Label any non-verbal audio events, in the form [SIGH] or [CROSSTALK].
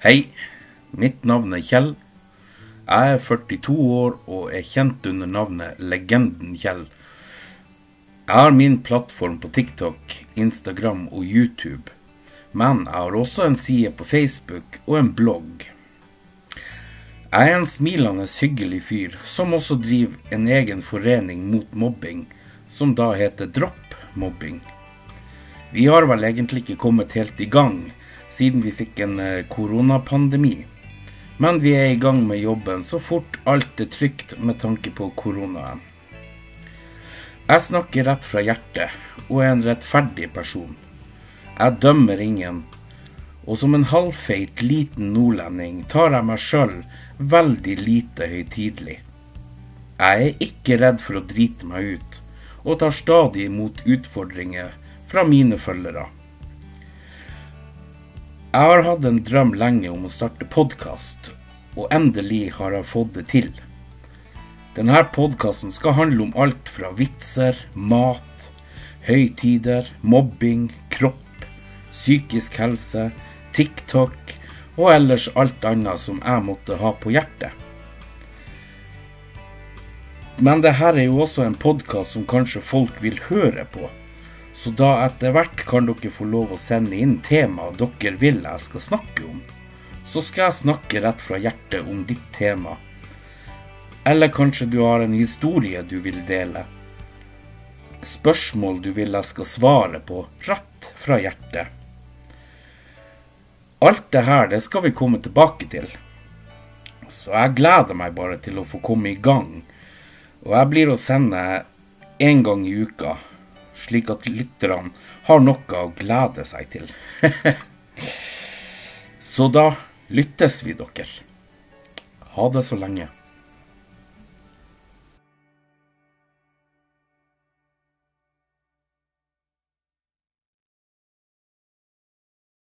Hei, mitt navn er Kjell. Jeg er 42 år og er kjent under navnet Legenden Kjell. Jeg har min plattform på TikTok, Instagram og YouTube. Men jeg har også en side på Facebook og en blogg. Jeg er en smilende, hyggelig fyr som også driver en egen forening mot mobbing, som da heter Dropp mobbing. Vi har vel egentlig ikke kommet helt i gang, siden vi fikk en eh, koronapandemi. Men vi er i gang med jobben så fort alt er trygt med tanke på koronaen. Jeg snakker rett fra hjertet og er en rettferdig person. Jeg dømmer ingen. Og som en halvfeit liten nordlending tar jeg meg sjøl veldig lite høytidelig. Jeg er ikke redd for å drite meg ut, og tar stadig imot utfordringer fra mine følgere. Jeg har hatt en drøm lenge om å starte podkast, og endelig har jeg fått det til. Denne podkasten skal handle om alt fra vitser, mat, høytider, mobbing, kropp, psykisk helse, TikTok og ellers alt annet som jeg måtte ha på hjertet. Men det her er jo også en podkast som kanskje folk vil høre på. Så da etter hvert kan dere få lov å sende inn temaer dere vil jeg skal snakke om. Så skal jeg snakke rett fra hjertet om ditt tema. Eller kanskje du har en historie du vil dele. Spørsmål du vil jeg skal svare på rett fra hjertet. Alt det her, det skal vi komme tilbake til. Så jeg gleder meg bare til å få komme i gang. Og jeg blir å sende én gang i uka, slik at lytterne har noe å glede seg til. [LAUGHS] så da lyttes vi, dere. Ha det så lenge.